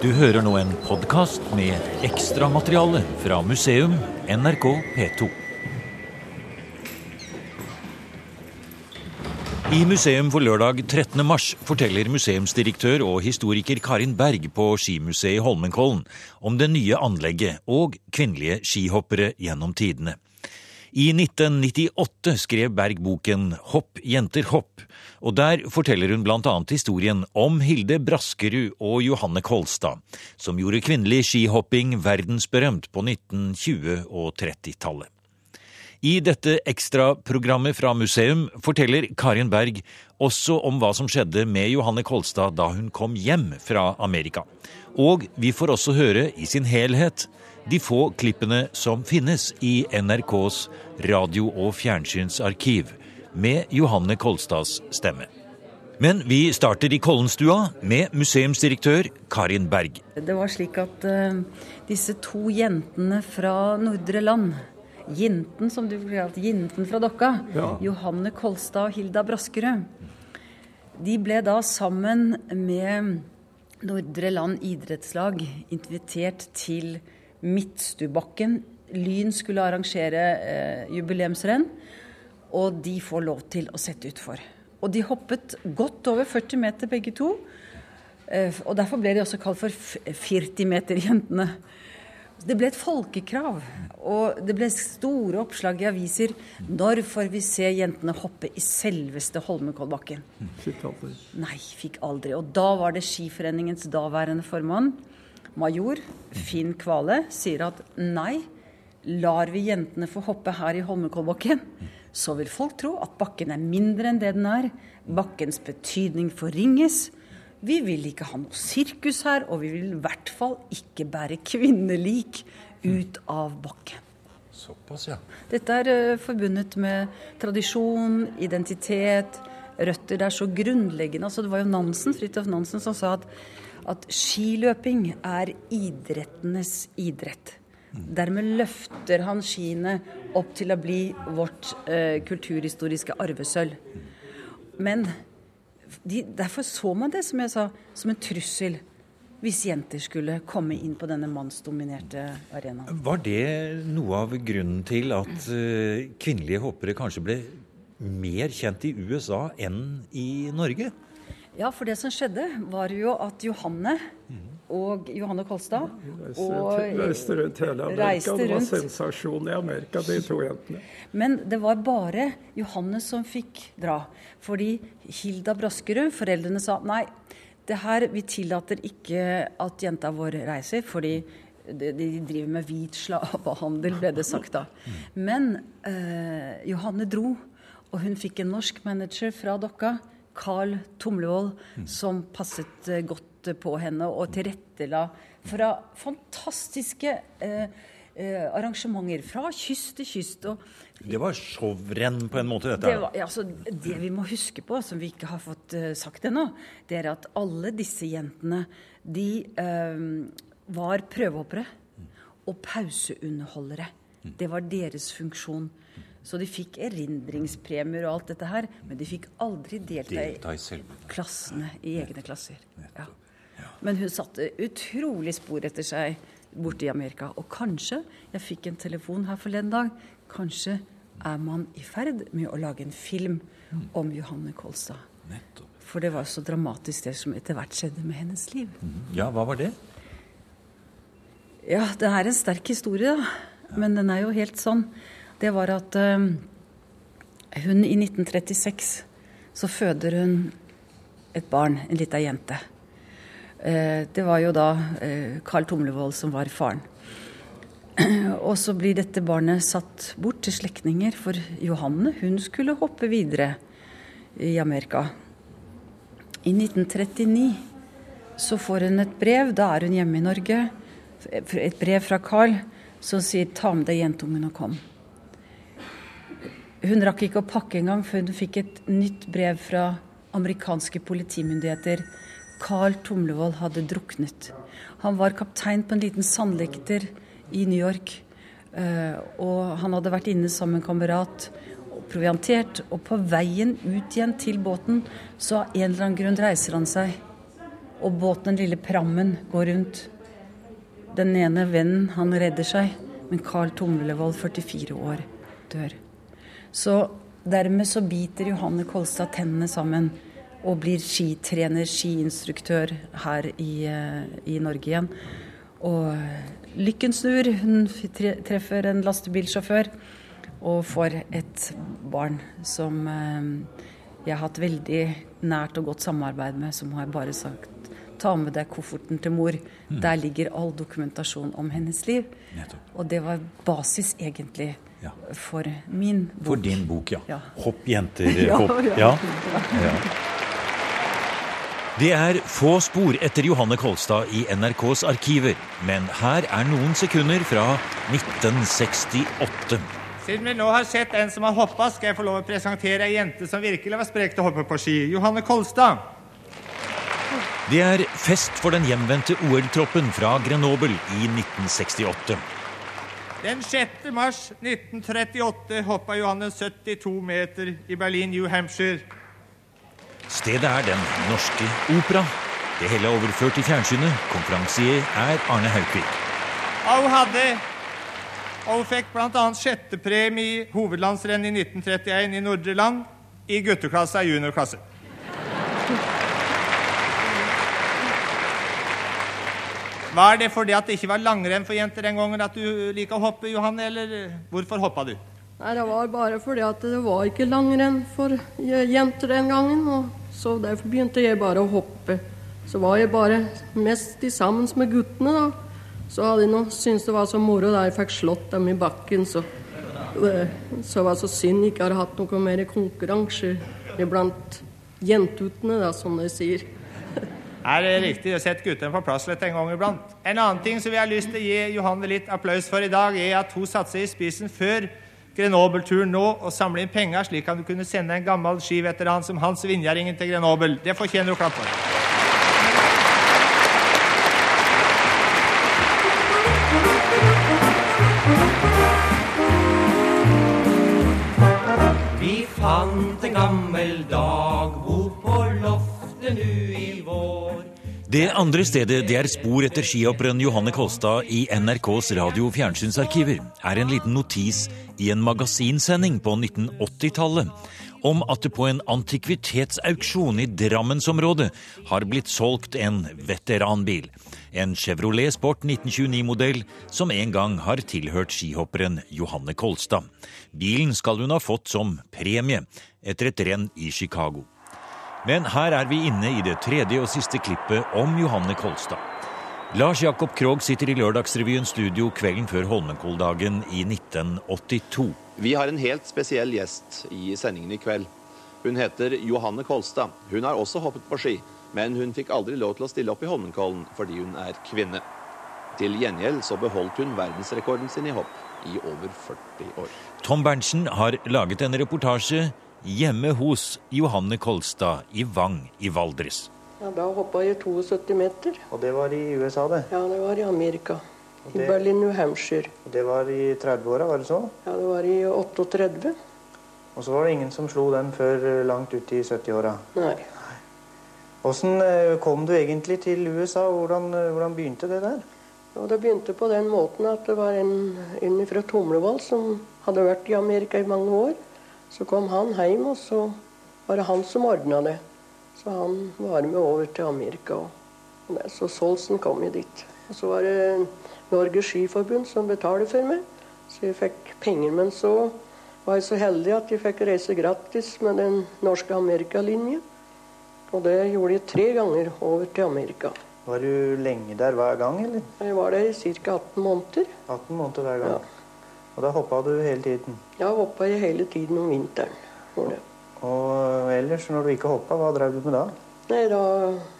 Du hører nå en podkast med ekstramateriale fra museum NRK P2. I museum for lørdag 13. mars forteller museumsdirektør og historiker Karin Berg på Skimuseet i Holmenkollen om det nye anlegget og kvinnelige skihoppere gjennom tidene. I 1998 skrev Berg boken Hopp, jenter, hopp, og der forteller hun blant annet historien om Hilde Braskerud og Johanne Kolstad, som gjorde kvinnelig skihopping verdensberømt på 1920- og 30-tallet. I dette ekstraprogrammet fra museum forteller Karin Berg også om hva som skjedde med Johanne Kolstad da hun kom hjem fra Amerika. Og vi får også høre i sin helhet de få klippene som finnes i NRKs radio- og fjernsynsarkiv, med Johanne Kolstads stemme. Men vi starter i Kollenstua med museumsdirektør Karin Berg. Det var slik at uh, disse to jentene fra Nordre Land Jinten, som du kalte Jinten fra Dokka. Ja. Johanne Kolstad og Hilda Braskerud. De ble da sammen med Nordre Land idrettslag invitert til Midtstubakken. Lyn skulle arrangere eh, jubileumsrenn, og de får lov til å sette utfor. Og de hoppet godt over 40 meter begge to. Eh, og derfor ble de også kalt for 40-meterjentene. Det ble et folkekrav, og det ble store oppslag i aviser. Når får vi se jentene hoppe i selveste Holmenkollbakken? Fikk aldri. Nei, fikk aldri. Og da var det Skiforeningens daværende formann, major Finn Kvale, sier at nei, lar vi jentene få hoppe her i Holmenkollbakken, så vil folk tro at bakken er mindre enn det den er. Bakkens betydning forringes. Vi vil ikke ha noe sirkus her, og vi vil i hvert fall ikke bære kvinnelik ut av bakken. Såpass, ja. Dette er uh, forbundet med tradisjon, identitet, røtter. Det er så grunnleggende. Altså, det var jo Nansen, Fridtjof Nansen som sa at, at skiløping er idrettenes idrett. Mm. Dermed løfter han skiene opp til å bli vårt eh, kulturhistoriske arvesølv. Men de, derfor så man det, som jeg sa, som en trussel. Hvis jenter skulle komme inn på denne mannsdominerte arenaen. Var det noe av grunnen til at uh, kvinnelige hoppere kanskje ble mer kjent i USA enn i Norge? Ja, for det som skjedde, var jo at Johanne og Johanne Kolstad og reiste rundt hele Amerika. Det var sensasjon i Amerika, de to jentene. Men det var bare Johanne som fikk dra. Fordi Hilda Braskerud, foreldrene sa nei, det her, vi tillater ikke at jenta vår reiser. fordi de, driver med hvit slavehandel, ble det sagt da. Men eh, Johanne dro, og hun fikk en norsk manager fra Dokka Carl Tomlevold, mm. som passet eh, godt på henne og tilrettela fra fantastiske eh, eh, arrangementer fra kyst til kyst. det var showrenn på en måte, dette? Det, var, ja, altså, det vi må huske på, som vi ikke har fått uh, sagt ennå, det er at alle disse jentene, de uh, var prøvehoppere og pauseunderholdere. Mm. Det var deres funksjon. Så de fikk erindringspremier og alt dette her, men de fikk aldri delta, delta i, klassene, i egne klasser. Ja. Men hun satte utrolig spor etter seg borte i Amerika. Og kanskje, jeg fikk en telefon her forleden dag, kanskje er man i ferd med å lage en film mm. om Johanne Kolstad. For det var så dramatisk det som etter hvert skjedde med hennes liv. Mm. Ja, hva var det? Ja, det er en sterk historie, da. Men den er jo helt sånn det var at uh, hun i 1936 så føder hun et barn, en lita jente. Uh, det var jo da Carl Tomlevold som var faren. Og så blir dette barnet satt bort til slektninger, for Johanne hun skulle hoppe videre i Amerika. I 1939 så får hun et brev, da er hun hjemme i Norge, et brev fra Carl som sier 'ta med deg jentungen og kom'. Hun rakk ikke å pakke engang før hun fikk et nytt brev fra amerikanske politimyndigheter. Carl Tomlevold hadde druknet. Han var kaptein på en liten sandlekter i New York. Eh, og han hadde vært inne sammen med en kamerat og proviantert. Og på veien ut igjen til båten, så av en eller annen grunn reiser han seg Og båten, den lille prammen, går rundt. Den ene vennen, han redder seg, men Carl Tomlevold, 44 år, dør. Så dermed så biter Johanne Kolstad tennene sammen og blir skitrener, skiinstruktør her i, eh, i Norge igjen. Og lykken snur. Hun treffer en lastebilsjåfør og får et barn som eh, jeg har hatt veldig nært og godt samarbeid med, som har bare sagt ta med deg kofferten til mor. Mm. Der ligger all dokumentasjon om hennes liv. Og det var basis, egentlig, ja. for min bok. For din bok, ja. ja. Hopp, jenter, hopp. Ja. ja. Det er få spor etter Johanne Kolstad i NRKs arkiver, men her er noen sekunder fra 1968. Siden vi nå har sett en som har hoppa, skal jeg få lov å presentere ei jente som virkelig var sprek til å hoppe på ski. Johanne Kolstad. Det er fest for den hjemvendte OL-troppen fra Grenoble i 1968. Den 6. mars 1938 hoppa Johannes 72 meter i Berlin, New Hampshire. Stedet er Den Norske Opera. Det hele er overført til fjernsynet. Konferansier er Arne Haukvik. Og hun hadde og hun fikk bl.a. sjettepremie i hovedlandsrennet i 1931 i Nordre Land i gutteklassa i juniorklasse. Var det fordi at det ikke var langrenn for jenter den gangen at du liker å hoppe, Johanne, eller hvorfor hoppa du? Nei, Det var bare fordi at det var ikke langrenn for jenter den gangen. og Så derfor begynte jeg bare å hoppe. Så var jeg bare mest sammen med guttene, da. Så hadde jeg syntes det var så moro da jeg fikk slått dem i bakken. Så, så var så synd jeg ikke har hatt noe mer konkurranse iblant jentutene, da, som de sier er det riktig å sette guttene på plass litt en gang iblant. En annen ting som vi har lyst til å gi Johanne litt applaus for i dag, er at hun satte seg i spissen før Grenoble-turen nå og samlet inn penger, slik at hun kunne sende en gammel skiveteran som Hans Vinjaringen til Grenoble. Det fortjener hun klapp for. Det andre stedet det er spor etter skihopperen Johanne Kolstad i NRKs radio- og fjernsynsarkiver, er en liten notis i en magasinsending på 1980-tallet om at det på en antikvitetsauksjon i Drammensområdet har blitt solgt en veteranbil. En Chevrolet Sport 1929-modell som en gang har tilhørt skihopperen Johanne Kolstad. Bilen skal hun ha fått som premie etter et renn i Chicago. Men her er vi inne i det tredje og siste klippet om Johanne Kolstad. Lars Jakob Krogh sitter i Lørdagsrevyens studio kvelden før Holmenkolldagen i 1982. Vi har en helt spesiell gjest i sendingen i kveld. Hun heter Johanne Kolstad. Hun har også hoppet på ski, men hun fikk aldri lov til å stille opp i Holmenkollen fordi hun er kvinne. Til gjengjeld så beholdt hun verdensrekorden sin i hopp i over 40 år. Tom Berntsen har laget en reportasje hjemme hos Johanne Kolstad i Vang i Valdres. Ja, Da hoppa jeg 72 meter. Og det var i USA, det? Ja, det var i Amerika. I Berlin, New Hampshire. Og Det var i 30-åra, var det så? Ja, det var i 38. Og så var det ingen som slo den før langt ut i 70-åra? Nei. Hvordan eh, kom du egentlig til USA? Hvordan, eh, hvordan begynte det der? Ja, det begynte på den måten at det var en, en fra Tomlevoll som hadde vært i Amerika i mange år. Så kom han hjem, og så var det han som ordna det. Så han var med over til Amerika. Og det, så Solsen kom jo dit. Og så var det Norges Skiforbund som betalte for meg, så jeg fikk penger. Men så var jeg så heldig at jeg fikk reise gratis med den norske amerikalinjen. Og det gjorde jeg tre ganger over til Amerika. Var du lenge der hver gang, eller? Jeg var der i ca. 18 måneder. 18 måneder hver gang? Ja. Og da hoppa du hele tiden? Ja, hoppa jeg hele tiden om vinteren. Og ellers, når du ikke hoppa, hva drev du med da? Nei, Da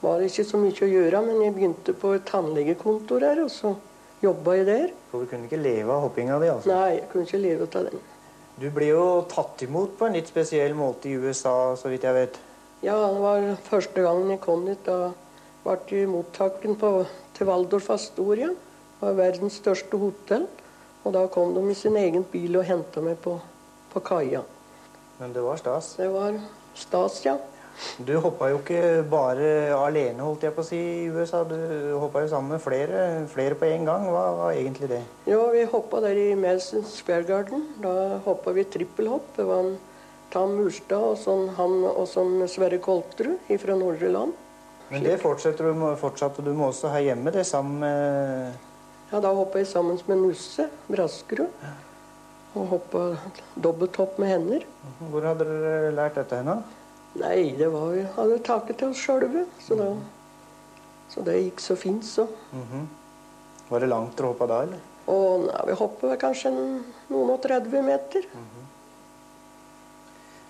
var det ikke så mye å gjøre, men jeg begynte på et tannlegekontor her, og så jobba jeg der. Så du kunne ikke leve av hoppinga di? altså? Nei, jeg kunne ikke leve av den. Du ble jo tatt imot på en litt spesiell måte i USA, så vidt jeg vet? Ja, det var første gangen jeg kom dit. Da ble jeg mottatt til Waldorf Astoria. Det var verdens største hotell. Og da kom de i sin egen bil og henta meg på, på kaia. Men det var stas? Det var stas, ja. Du hoppa jo ikke bare alene, holdt jeg på å si, i USA. Du hoppa jo sammen med flere, flere på en gang. Hva var egentlig det? Jo, vi hoppa der i Madison Square Garden. Da hoppa vi trippelhopp. Det var en Tam Murstad og sånn, han og sånn Sverre Kolterud fra Nordre Land. Men det fortsatte du, fortsatte du med også her hjemme, det sammen med Ja, da hoppa jeg sammen med Nusse Braskerud. Og hoppa dobbelthopp med hender. Hvor hadde dere lært dette henne? Nei, det var vi hadde taket til oss sjølve. Så, da, så det gikk så fint, så. Mm -hmm. Var det langt dere hoppa da, eller? Og ja, Vi hoppa kanskje noen og 30 meter. Mm -hmm.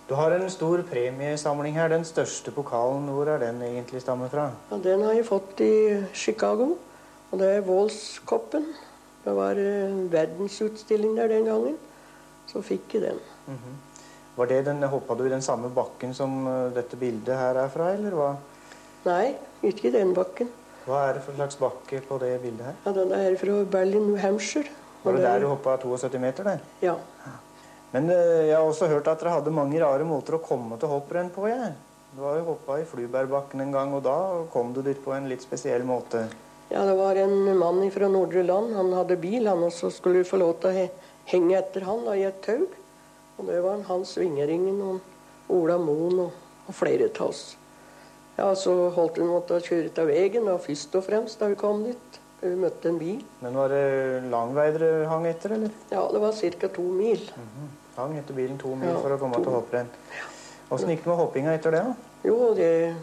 Du har en stor premiesamling her. Den største pokalen, hvor er den egentlig stammer fra? Ja, Den har jeg fått i Chicago. Og det er Vålskoppen. Det var uh, verdensutstilling der den gangen. Så fikk jeg den. Mm -hmm. Var det den, Hoppa du i den samme bakken som uh, dette bildet her er fra, eller hva? Nei, ikke den bakken. Hva er det for slags bakke på det bildet her? Ja, Den er fra Berlin, New Hampshire. Var det der du hoppa 72 meter? der? Ja. Men uh, jeg har også hørt at dere hadde mange rare måter å komme til hopprenn på. jeg. Du har jo hoppa i Flubergbakken en gang, og da kom du dit på en litt spesiell måte. Ja, det var en mann fra Nordre Land. Han hadde bil, han, og så skulle du få lov til å henge etter han da, i et tau. Og det var Hans Vingeringen og Ola Moen og, og flere av oss. Ja, Så holdt vi måtte kjøre av veien da, først og fremst da vi kom dit. Vi møtte en bil. Men var det lang vei dere hang etter, eller? Ja, det var ca. to mil. Mm -hmm. Hang etter bilen to mil ja, for å komme to. til hopprenn. Åssen gikk det med hoppinga etter det? da? Jo, det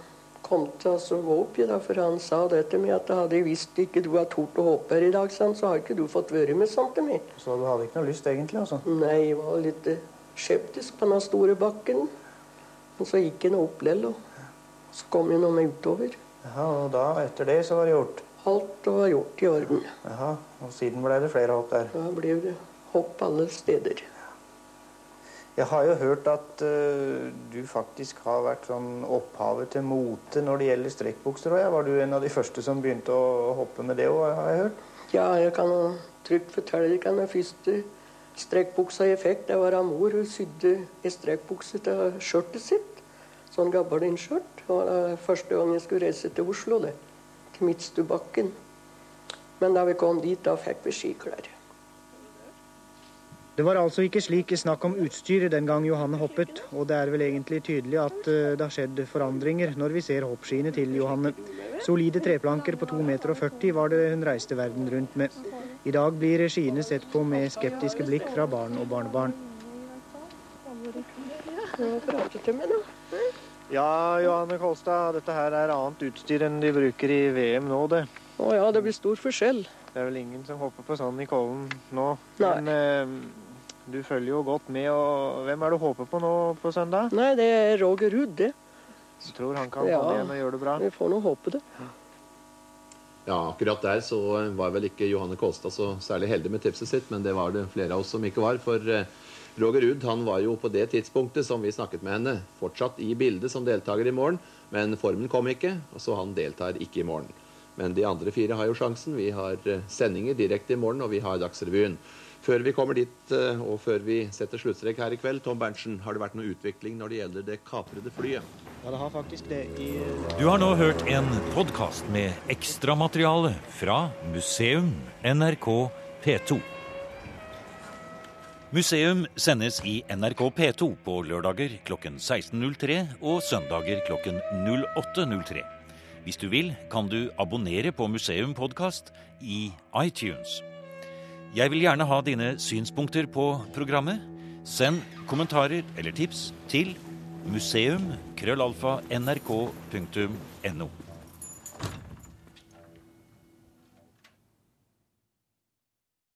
kom til å gå opp, da, for han sa det til meg at hadde jeg visst ikke du hadde tort å hoppe her i dag, så har ikke du fått være med sånn til meg. Så du hadde ikke noe lyst egentlig? altså? Nei, jeg var litt skeptisk på den store bakken. Og så gikk nå opp lell, og så kom jeg nå meg utover. Ja, og da, etter det, så var det gjort? Alt var gjort i orden. Jaha, Og siden ble det flere hopp der? Da ble det hopp alle steder. Jeg har jo hørt at uh, du faktisk har vært sånn opphavet til mote når det gjelder strekkbukser. Var du en av de første som begynte å hoppe med det òg, har jeg hørt? Ja, jeg kan trygt fortelle deg den første Strekkbuksa jeg fikk, det var av mor. Hun sydde ei strekkbukse til skjørtet sitt. Sånn gabardinskjørt. Det var første gang jeg skulle reise til Oslo, det. Til Midtstubakken. Men da vi kom dit, da fikk vi skiklær. Det var altså ikke slik snakk om utstyr den gang Johanne hoppet, og det er vel egentlig tydelig at eh, det har skjedd forandringer når vi ser hoppskiene til Johanne. Solide treplanker på 2,40 meter var det hun reiste verden rundt med. I dag blir skiene sett på med skeptiske blikk fra barn og barnebarn. Ja, Johanne Kolstad, dette her er annet utstyr enn de bruker i VM nå, det. Å ja, det blir stor forskjell. Det er vel ingen som hopper på sånn i Kollen nå. Nei. Men eh, du følger jo godt med. og Hvem er det du håper på nå på søndag? Nei, det er Roger Ruud, det. Du tror han kan ja, komme igjen og gjøre det bra? Vi får nå håpe det. Ja, akkurat der så var vel ikke Johanne Kolstad så særlig heldig med tipset sitt, men det var det flere av oss som ikke var. For eh, Roger Ruud han var jo på det tidspunktet som vi snakket med henne, fortsatt i bildet som deltaker i morgen, men formen kom ikke, så han deltar ikke i morgen. Men de andre fire har jo sjansen. Vi har eh, sendinger direkte i morgen, og vi har Dagsrevyen. Før vi kommer dit, eh, og før vi setter sluttstrek her i kveld, Tom Berntsen, har det vært noe utvikling når det gjelder det kaprede flyet? Ja, det har faktisk det. I... Du har nå hørt en podkast med ekstramateriale fra Museum NRK P2. Museum sendes i NRK P2 på lørdager klokken 16.03 og søndager klokken 08.03. Hvis du vil, kan du abonnere på Museum podkast i iTunes. Jeg vil gjerne ha dine synspunkter på programmet. Send kommentarer eller tips til museum.krøllalfa.nrk.no.